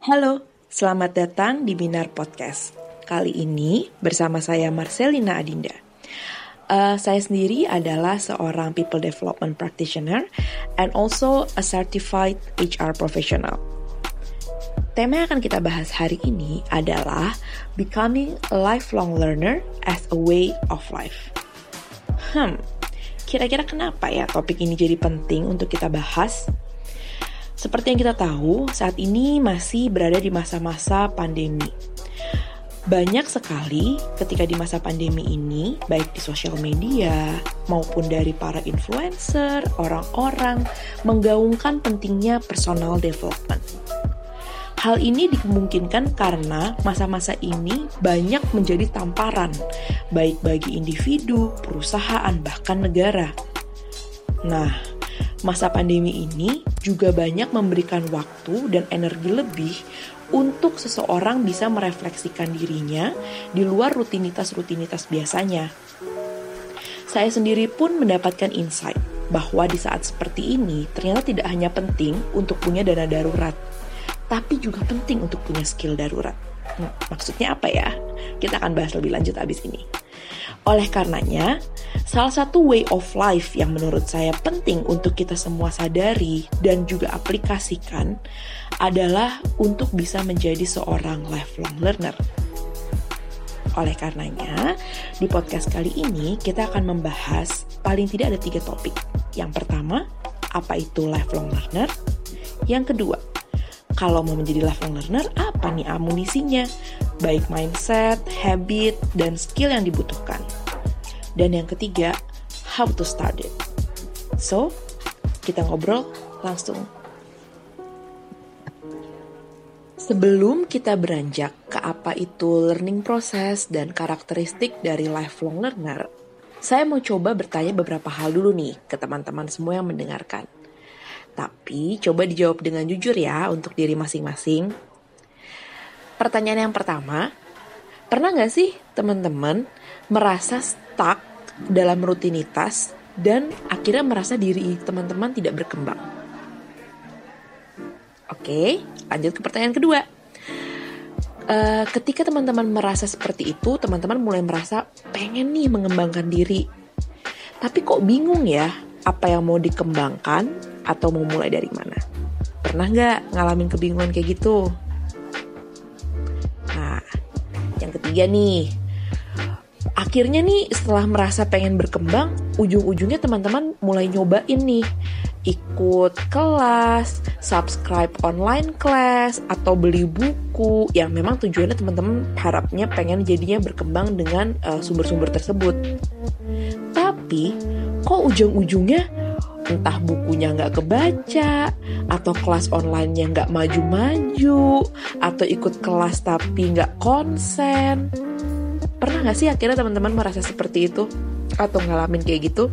Halo, selamat datang di Binar Podcast. Kali ini bersama saya Marcelina Adinda. Uh, saya sendiri adalah seorang people development practitioner and also a certified HR professional. Tema yang akan kita bahas hari ini adalah becoming a lifelong learner as a way of life. Hmm, kira-kira kenapa ya topik ini jadi penting untuk kita bahas? Seperti yang kita tahu, saat ini masih berada di masa-masa pandemi. Banyak sekali ketika di masa pandemi ini, baik di sosial media maupun dari para influencer, orang-orang menggaungkan pentingnya personal development. Hal ini dimungkinkan karena masa-masa ini banyak menjadi tamparan, baik bagi individu, perusahaan, bahkan negara. Nah, masa pandemi ini juga banyak memberikan waktu dan energi lebih untuk seseorang bisa merefleksikan dirinya di luar rutinitas-rutinitas biasanya. Saya sendiri pun mendapatkan insight bahwa di saat seperti ini ternyata tidak hanya penting untuk punya dana darurat, tapi juga penting untuk punya skill darurat. Nah, maksudnya apa ya? Kita akan bahas lebih lanjut abis ini. Oleh karenanya, salah satu way of life yang menurut saya penting untuk kita semua sadari dan juga aplikasikan adalah untuk bisa menjadi seorang lifelong learner. Oleh karenanya, di podcast kali ini kita akan membahas paling tidak ada tiga topik. Yang pertama, apa itu lifelong learner? Yang kedua, kalau mau menjadi lifelong learner, apa nih amunisinya? Baik mindset, habit, dan skill yang dibutuhkan. Dan yang ketiga, how to start it. So, kita ngobrol langsung. Sebelum kita beranjak ke apa itu learning process dan karakteristik dari lifelong learner, saya mau coba bertanya beberapa hal dulu nih ke teman-teman semua yang mendengarkan. Tapi coba dijawab dengan jujur ya untuk diri masing-masing. Pertanyaan yang pertama, pernah nggak sih teman-teman merasa stuck dalam rutinitas dan akhirnya merasa diri teman-teman tidak berkembang? Oke, lanjut ke pertanyaan kedua. Uh, ketika teman-teman merasa seperti itu, teman-teman mulai merasa pengen nih mengembangkan diri. Tapi kok bingung ya apa yang mau dikembangkan atau mau mulai dari mana? Pernah nggak ngalamin kebingungan kayak gitu? Yang ketiga nih, akhirnya nih setelah merasa pengen berkembang, ujung-ujungnya teman-teman mulai nyobain nih ikut kelas, subscribe online class, atau beli buku yang memang tujuannya teman-teman harapnya pengen jadinya berkembang dengan uh, sumber-sumber tersebut. Tapi kok ujung-ujungnya entah bukunya nggak kebaca atau kelas online-nya nggak maju-maju atau ikut kelas tapi nggak konsen. Pernah nggak sih akhirnya teman-teman merasa seperti itu? Atau ngalamin kayak gitu?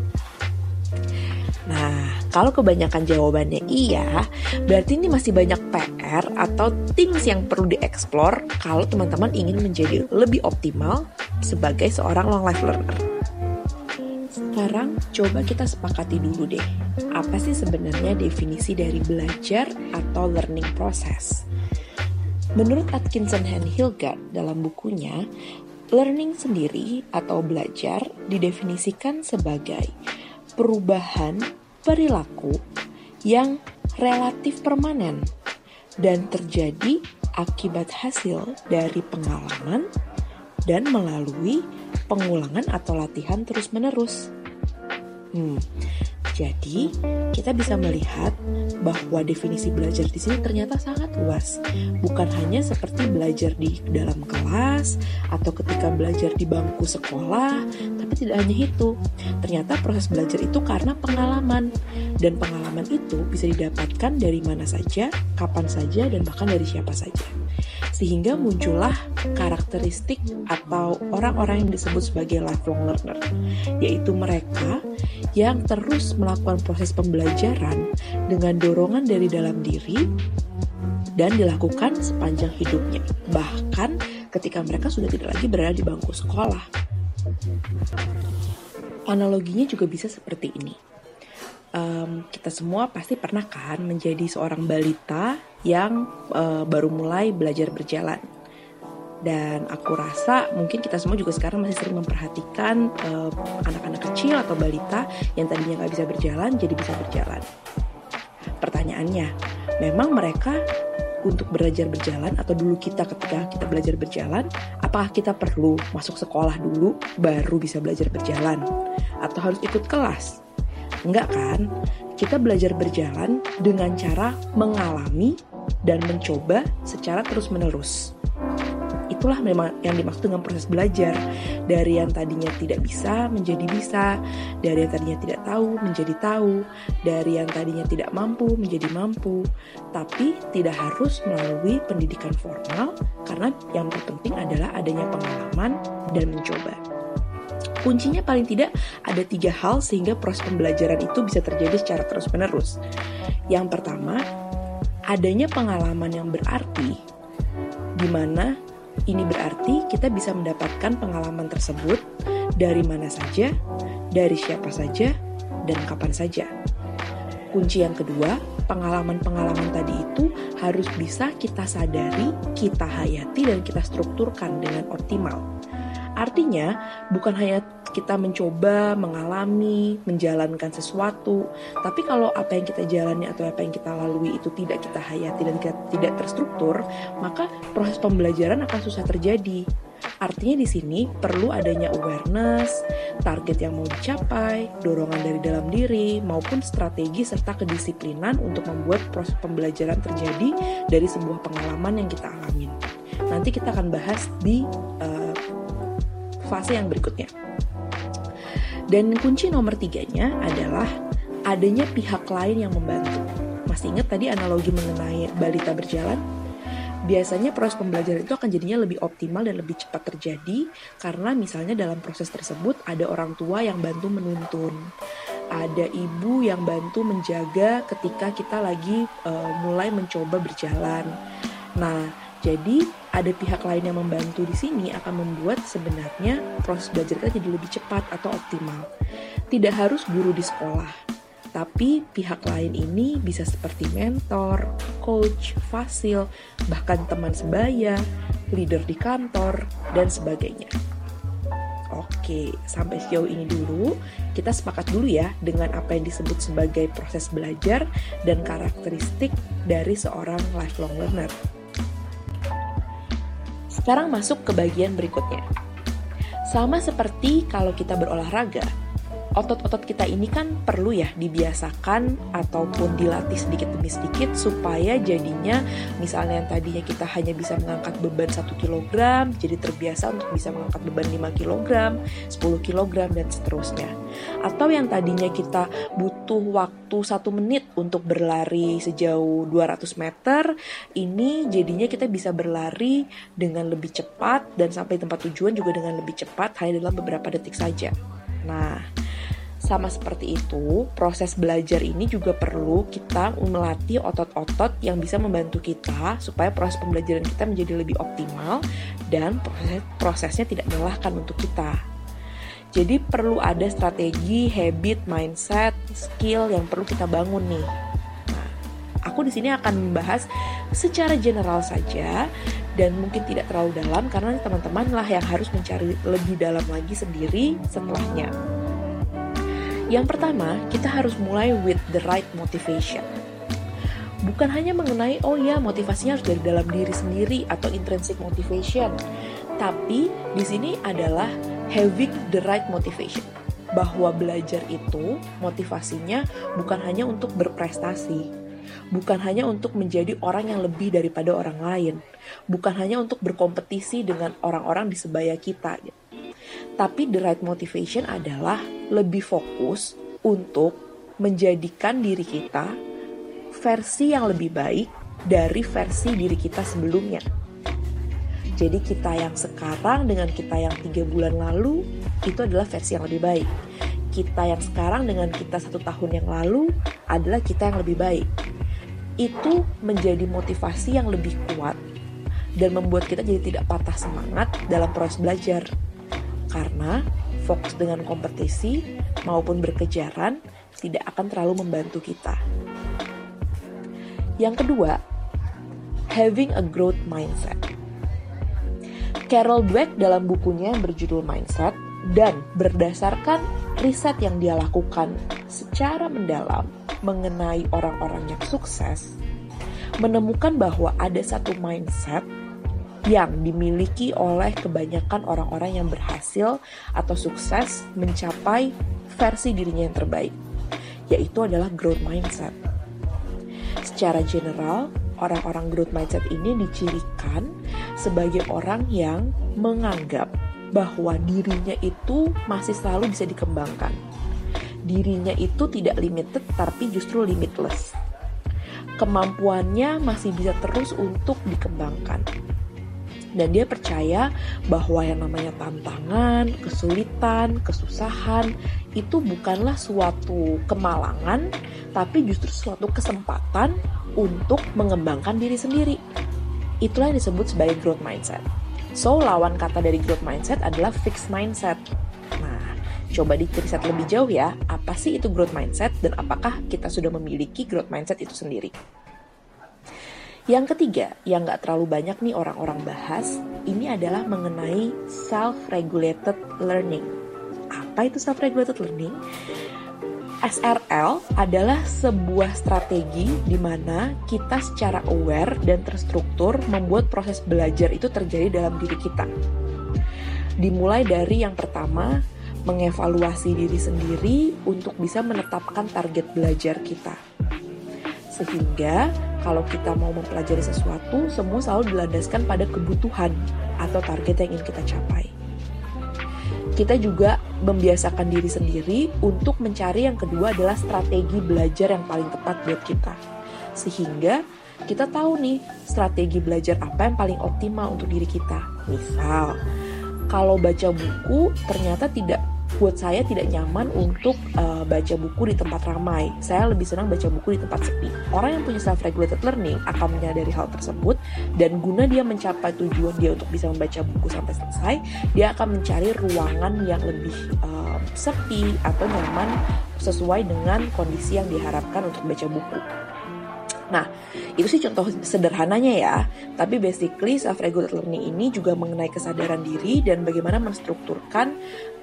Nah, kalau kebanyakan jawabannya iya, berarti ini masih banyak PR atau things yang perlu dieksplor kalau teman-teman ingin menjadi lebih optimal sebagai seorang long life learner. Coba kita sepakati dulu deh, apa sih sebenarnya definisi dari belajar atau learning process? Menurut Atkinson and Hilgard dalam bukunya, learning sendiri atau belajar didefinisikan sebagai perubahan perilaku yang relatif permanen dan terjadi akibat hasil dari pengalaman dan melalui pengulangan atau latihan terus-menerus. Hmm, jadi kita bisa melihat bahwa definisi belajar di sini ternyata sangat luas. Bukan hanya seperti belajar di dalam kelas atau ketika belajar di bangku sekolah, tapi tidak hanya itu. Ternyata proses belajar itu karena pengalaman dan pengalaman itu bisa didapatkan dari mana saja, kapan saja dan bahkan dari siapa saja sehingga muncullah karakteristik atau orang-orang yang disebut sebagai lifelong learner, yaitu mereka yang terus melakukan proses pembelajaran dengan dorongan dari dalam diri dan dilakukan sepanjang hidupnya, bahkan ketika mereka sudah tidak lagi berada di bangku sekolah. Analoginya juga bisa seperti ini. Um, kita semua pasti pernah kan menjadi seorang balita yang uh, baru mulai belajar berjalan. Dan aku rasa mungkin kita semua juga sekarang masih sering memperhatikan anak anak-anak kecil atau balita yang tadinya nggak bisa berjalan jadi bisa berjalan. Pertanyaannya, memang mereka untuk belajar berjalan atau dulu kita ketika kita belajar berjalan, apakah kita perlu masuk sekolah dulu baru bisa belajar berjalan atau harus ikut kelas? Enggak kan? Kita belajar berjalan dengan cara mengalami dan mencoba secara terus-menerus itulah memang yang dimaksud dengan proses belajar. Dari yang tadinya tidak bisa menjadi bisa dari yang tadinya tidak tahu menjadi tahu dari yang tadinya tidak mampu menjadi mampu. Tapi tidak harus melalui pendidikan formal karena yang terpenting adalah adanya pengalaman dan mencoba. Kuncinya paling tidak ada tiga hal sehingga proses pembelajaran itu bisa terjadi secara terus-menerus. Yang pertama, adanya pengalaman yang berarti di mana ini berarti kita bisa mendapatkan pengalaman tersebut dari mana saja, dari siapa saja, dan kapan saja. Kunci yang kedua, pengalaman-pengalaman tadi itu harus bisa kita sadari, kita hayati, dan kita strukturkan dengan optimal. Artinya, bukan hanya kita mencoba, mengalami, menjalankan sesuatu, tapi kalau apa yang kita jalani atau apa yang kita lalui itu tidak kita hayati dan kita tidak terstruktur, maka proses pembelajaran akan susah terjadi. Artinya di sini perlu adanya awareness, target yang mau dicapai, dorongan dari dalam diri, maupun strategi serta kedisiplinan untuk membuat proses pembelajaran terjadi dari sebuah pengalaman yang kita alamin. Nanti kita akan bahas di uh, fase yang berikutnya. Dan kunci nomor tiganya adalah adanya pihak lain yang membantu. Masih ingat tadi analogi mengenai balita berjalan? Biasanya proses pembelajaran itu akan jadinya lebih optimal dan lebih cepat terjadi karena misalnya dalam proses tersebut ada orang tua yang bantu menuntun, ada ibu yang bantu menjaga ketika kita lagi uh, mulai mencoba berjalan. Nah, jadi ada pihak lain yang membantu di sini akan membuat sebenarnya proses belajar kita jadi lebih cepat atau optimal. Tidak harus guru di sekolah, tapi pihak lain ini bisa seperti mentor, coach, fasil, bahkan teman sebaya, leader di kantor, dan sebagainya. Oke, sampai sejauh ini dulu. Kita sepakat dulu ya dengan apa yang disebut sebagai proses belajar dan karakteristik dari seorang lifelong learner. Sekarang masuk ke bagian berikutnya. Sama seperti kalau kita berolahraga, otot-otot kita ini kan perlu ya dibiasakan ataupun dilatih sedikit demi sedikit supaya jadinya misalnya yang tadinya kita hanya bisa mengangkat beban 1 kg jadi terbiasa untuk bisa mengangkat beban 5 kg, 10 kg dan seterusnya. Atau yang tadinya kita butuh waktu satu menit untuk berlari sejauh 200 meter, ini jadinya kita bisa berlari dengan lebih cepat dan sampai tempat tujuan juga dengan lebih cepat hanya dalam beberapa detik saja. Nah, sama seperti itu, proses belajar ini juga perlu kita melatih otot-otot yang bisa membantu kita supaya proses pembelajaran kita menjadi lebih optimal dan proses prosesnya tidak melelahkan untuk kita. Jadi perlu ada strategi, habit, mindset, skill yang perlu kita bangun nih. Nah, aku di sini akan membahas secara general saja dan mungkin tidak terlalu dalam karena teman-teman lah yang harus mencari lebih dalam lagi sendiri setelahnya. Yang pertama, kita harus mulai with the right motivation. Bukan hanya mengenai, oh ya motivasinya harus dari dalam diri sendiri atau intrinsic motivation. Tapi di sini adalah having the right motivation. Bahwa belajar itu motivasinya bukan hanya untuk berprestasi, bukan hanya untuk menjadi orang yang lebih daripada orang lain, bukan hanya untuk berkompetisi dengan orang-orang di sebaya kita. Gitu tapi the right motivation adalah lebih fokus untuk menjadikan diri kita versi yang lebih baik dari versi diri kita sebelumnya. Jadi kita yang sekarang dengan kita yang tiga bulan lalu itu adalah versi yang lebih baik. Kita yang sekarang dengan kita satu tahun yang lalu adalah kita yang lebih baik. Itu menjadi motivasi yang lebih kuat dan membuat kita jadi tidak patah semangat dalam proses belajar karena fokus dengan kompetisi maupun berkejaran tidak akan terlalu membantu kita. Yang kedua, having a growth mindset. Carol Dweck dalam bukunya yang berjudul Mindset dan berdasarkan riset yang dia lakukan secara mendalam mengenai orang-orang yang sukses, menemukan bahwa ada satu mindset yang dimiliki oleh kebanyakan orang-orang yang berhasil atau sukses mencapai versi dirinya yang terbaik, yaitu adalah growth mindset. Secara general, orang-orang growth mindset ini dicirikan sebagai orang yang menganggap bahwa dirinya itu masih selalu bisa dikembangkan. Dirinya itu tidak limited tapi justru limitless. Kemampuannya masih bisa terus untuk dikembangkan. Dan dia percaya bahwa yang namanya tantangan, kesulitan, kesusahan itu bukanlah suatu kemalangan, tapi justru suatu kesempatan untuk mengembangkan diri sendiri. Itulah yang disebut sebagai growth mindset. So, lawan kata dari growth mindset adalah fixed mindset. Nah, coba diriset lebih jauh ya, apa sih itu growth mindset dan apakah kita sudah memiliki growth mindset itu sendiri? Yang ketiga, yang nggak terlalu banyak nih orang-orang bahas, ini adalah mengenai self-regulated learning. Apa itu self-regulated learning? SRL adalah sebuah strategi di mana kita secara aware dan terstruktur membuat proses belajar itu terjadi dalam diri kita. Dimulai dari yang pertama, mengevaluasi diri sendiri untuk bisa menetapkan target belajar kita. Sehingga kalau kita mau mempelajari sesuatu, semua selalu dilandaskan pada kebutuhan atau target yang ingin kita capai kita juga membiasakan diri sendiri untuk mencari yang kedua adalah strategi belajar yang paling tepat buat kita. Sehingga kita tahu nih strategi belajar apa yang paling optimal untuk diri kita. Misal, kalau baca buku ternyata tidak buat saya tidak nyaman untuk uh, baca buku di tempat ramai. Saya lebih senang baca buku di tempat sepi. Orang yang punya self-regulated learning akan menyadari hal tersebut dan guna dia mencapai tujuan dia untuk bisa membaca buku sampai selesai, dia akan mencari ruangan yang lebih uh, sepi atau nyaman sesuai dengan kondisi yang diharapkan untuk baca buku. Nah, itu sih contoh sederhananya ya. Tapi basically self-regulated learning ini juga mengenai kesadaran diri dan bagaimana menstrukturkan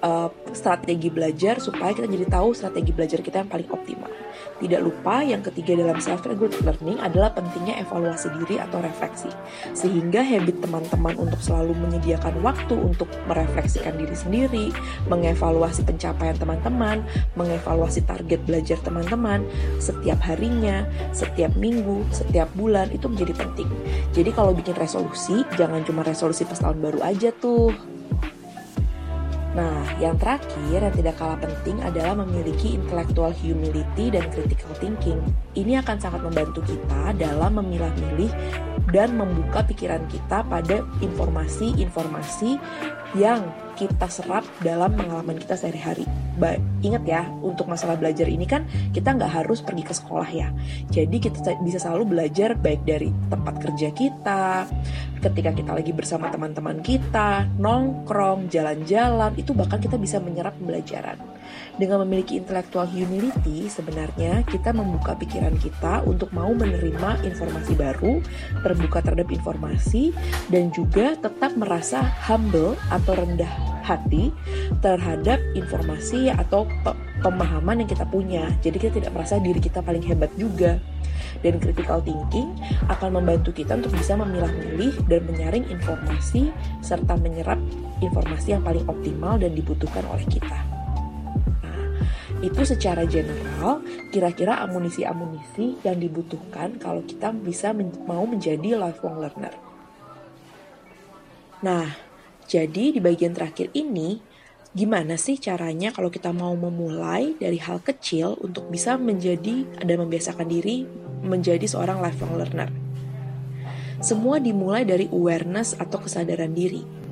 uh, strategi belajar supaya kita jadi tahu strategi belajar kita yang paling optimal. Tidak lupa yang ketiga dalam self-regulated learning adalah pentingnya evaluasi diri atau refleksi. Sehingga habit teman-teman untuk selalu menyediakan waktu untuk merefleksikan diri sendiri, mengevaluasi pencapaian teman-teman, mengevaluasi target belajar teman-teman setiap harinya, setiap minggu, setiap bulan itu menjadi penting. Jadi kalau bikin resolusi, jangan cuma resolusi pas tahun baru aja tuh Nah, yang terakhir yang tidak kalah penting adalah memiliki intellectual humility dan critical thinking. Ini akan sangat membantu kita dalam memilah-milih dan membuka pikiran kita pada informasi-informasi yang kita serap dalam pengalaman kita sehari-hari. Ingat ya, untuk masalah belajar ini kan kita nggak harus pergi ke sekolah ya. Jadi kita bisa selalu belajar baik dari tempat kerja kita, ketika kita lagi bersama teman-teman kita, nongkrong, jalan-jalan, itu bahkan kita bisa menyerap pembelajaran. Dengan memiliki intellectual humility, sebenarnya kita membuka pikiran kita untuk mau menerima informasi baru, terbuka terhadap informasi, dan juga tetap merasa humble atau rendah hati terhadap informasi atau pemahaman yang kita punya. Jadi kita tidak merasa diri kita paling hebat juga. Dan critical thinking akan membantu kita untuk bisa memilah-milih dan menyaring informasi serta menyerap informasi yang paling optimal dan dibutuhkan oleh kita. Itu secara general kira-kira amunisi-amunisi yang dibutuhkan kalau kita bisa men mau menjadi lifelong learner. Nah, jadi di bagian terakhir ini, gimana sih caranya kalau kita mau memulai dari hal kecil untuk bisa menjadi dan membiasakan diri menjadi seorang lifelong learner? Semua dimulai dari awareness atau kesadaran diri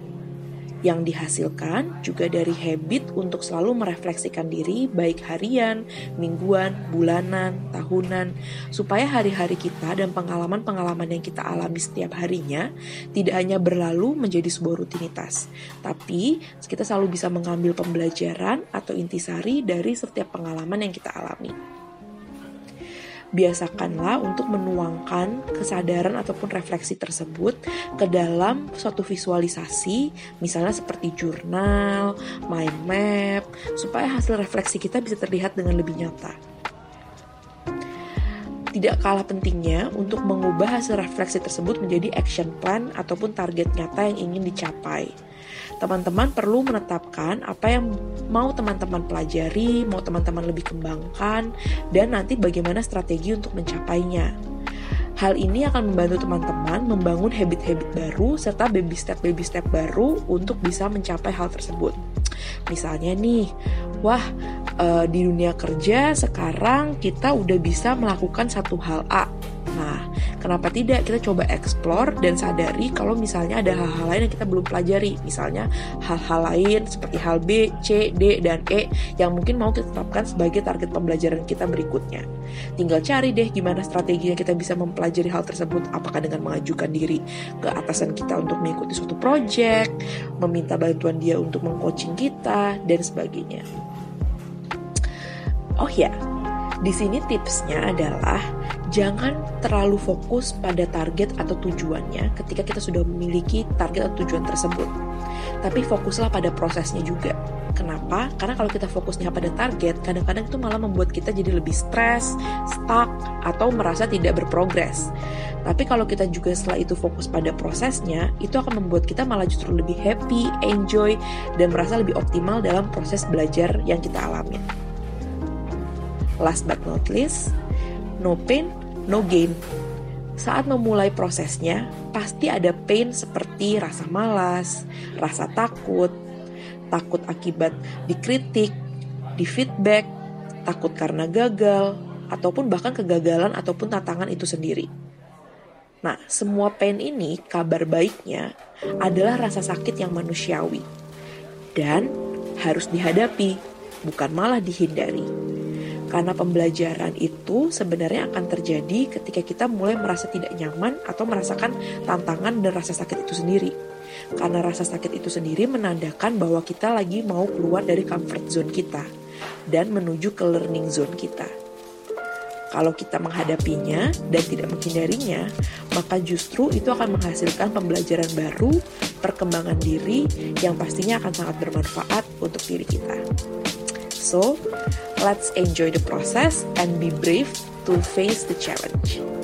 yang dihasilkan juga dari habit untuk selalu merefleksikan diri baik harian, mingguan, bulanan, tahunan supaya hari-hari kita dan pengalaman-pengalaman yang kita alami setiap harinya tidak hanya berlalu menjadi sebuah rutinitas tapi kita selalu bisa mengambil pembelajaran atau intisari dari setiap pengalaman yang kita alami. Biasakanlah untuk menuangkan kesadaran ataupun refleksi tersebut ke dalam suatu visualisasi, misalnya seperti jurnal, mind map, supaya hasil refleksi kita bisa terlihat dengan lebih nyata. Tidak kalah pentingnya untuk mengubah hasil refleksi tersebut menjadi action plan ataupun target nyata yang ingin dicapai teman-teman perlu menetapkan apa yang mau teman-teman pelajari, mau teman-teman lebih kembangkan, dan nanti bagaimana strategi untuk mencapainya. Hal ini akan membantu teman-teman membangun habit-habit baru serta baby step-baby step baru untuk bisa mencapai hal tersebut. Misalnya nih, wah uh, di dunia kerja sekarang kita udah bisa melakukan satu hal A. Kenapa tidak kita coba explore dan sadari kalau misalnya ada hal-hal lain yang kita belum pelajari. Misalnya hal-hal lain seperti hal B, C, D, dan E yang mungkin mau kita tetapkan sebagai target pembelajaran kita berikutnya. Tinggal cari deh gimana strateginya kita bisa mempelajari hal tersebut. Apakah dengan mengajukan diri ke atasan kita untuk mengikuti suatu project, meminta bantuan dia untuk mengcoaching kita, dan sebagainya. Oh ya, di sini tipsnya adalah jangan terlalu fokus pada target atau tujuannya ketika kita sudah memiliki target atau tujuan tersebut. Tapi fokuslah pada prosesnya juga. Kenapa? Karena kalau kita fokusnya pada target, kadang-kadang itu malah membuat kita jadi lebih stres, stuck, atau merasa tidak berprogres. Tapi kalau kita juga setelah itu fokus pada prosesnya, itu akan membuat kita malah justru lebih happy, enjoy, dan merasa lebih optimal dalam proses belajar yang kita alami. Last but not least, no pain, no gain. Saat memulai prosesnya, pasti ada pain seperti rasa malas, rasa takut, takut akibat dikritik, di feedback, takut karena gagal, ataupun bahkan kegagalan ataupun tantangan itu sendiri. Nah, semua pain ini kabar baiknya adalah rasa sakit yang manusiawi dan harus dihadapi, bukan malah dihindari. Karena pembelajaran itu sebenarnya akan terjadi ketika kita mulai merasa tidak nyaman atau merasakan tantangan dan rasa sakit itu sendiri. Karena rasa sakit itu sendiri menandakan bahwa kita lagi mau keluar dari comfort zone kita dan menuju ke learning zone kita. Kalau kita menghadapinya dan tidak menghindarinya, maka justru itu akan menghasilkan pembelajaran baru, perkembangan diri yang pastinya akan sangat bermanfaat untuk diri kita. So, let's enjoy the process and be brave to face the challenge.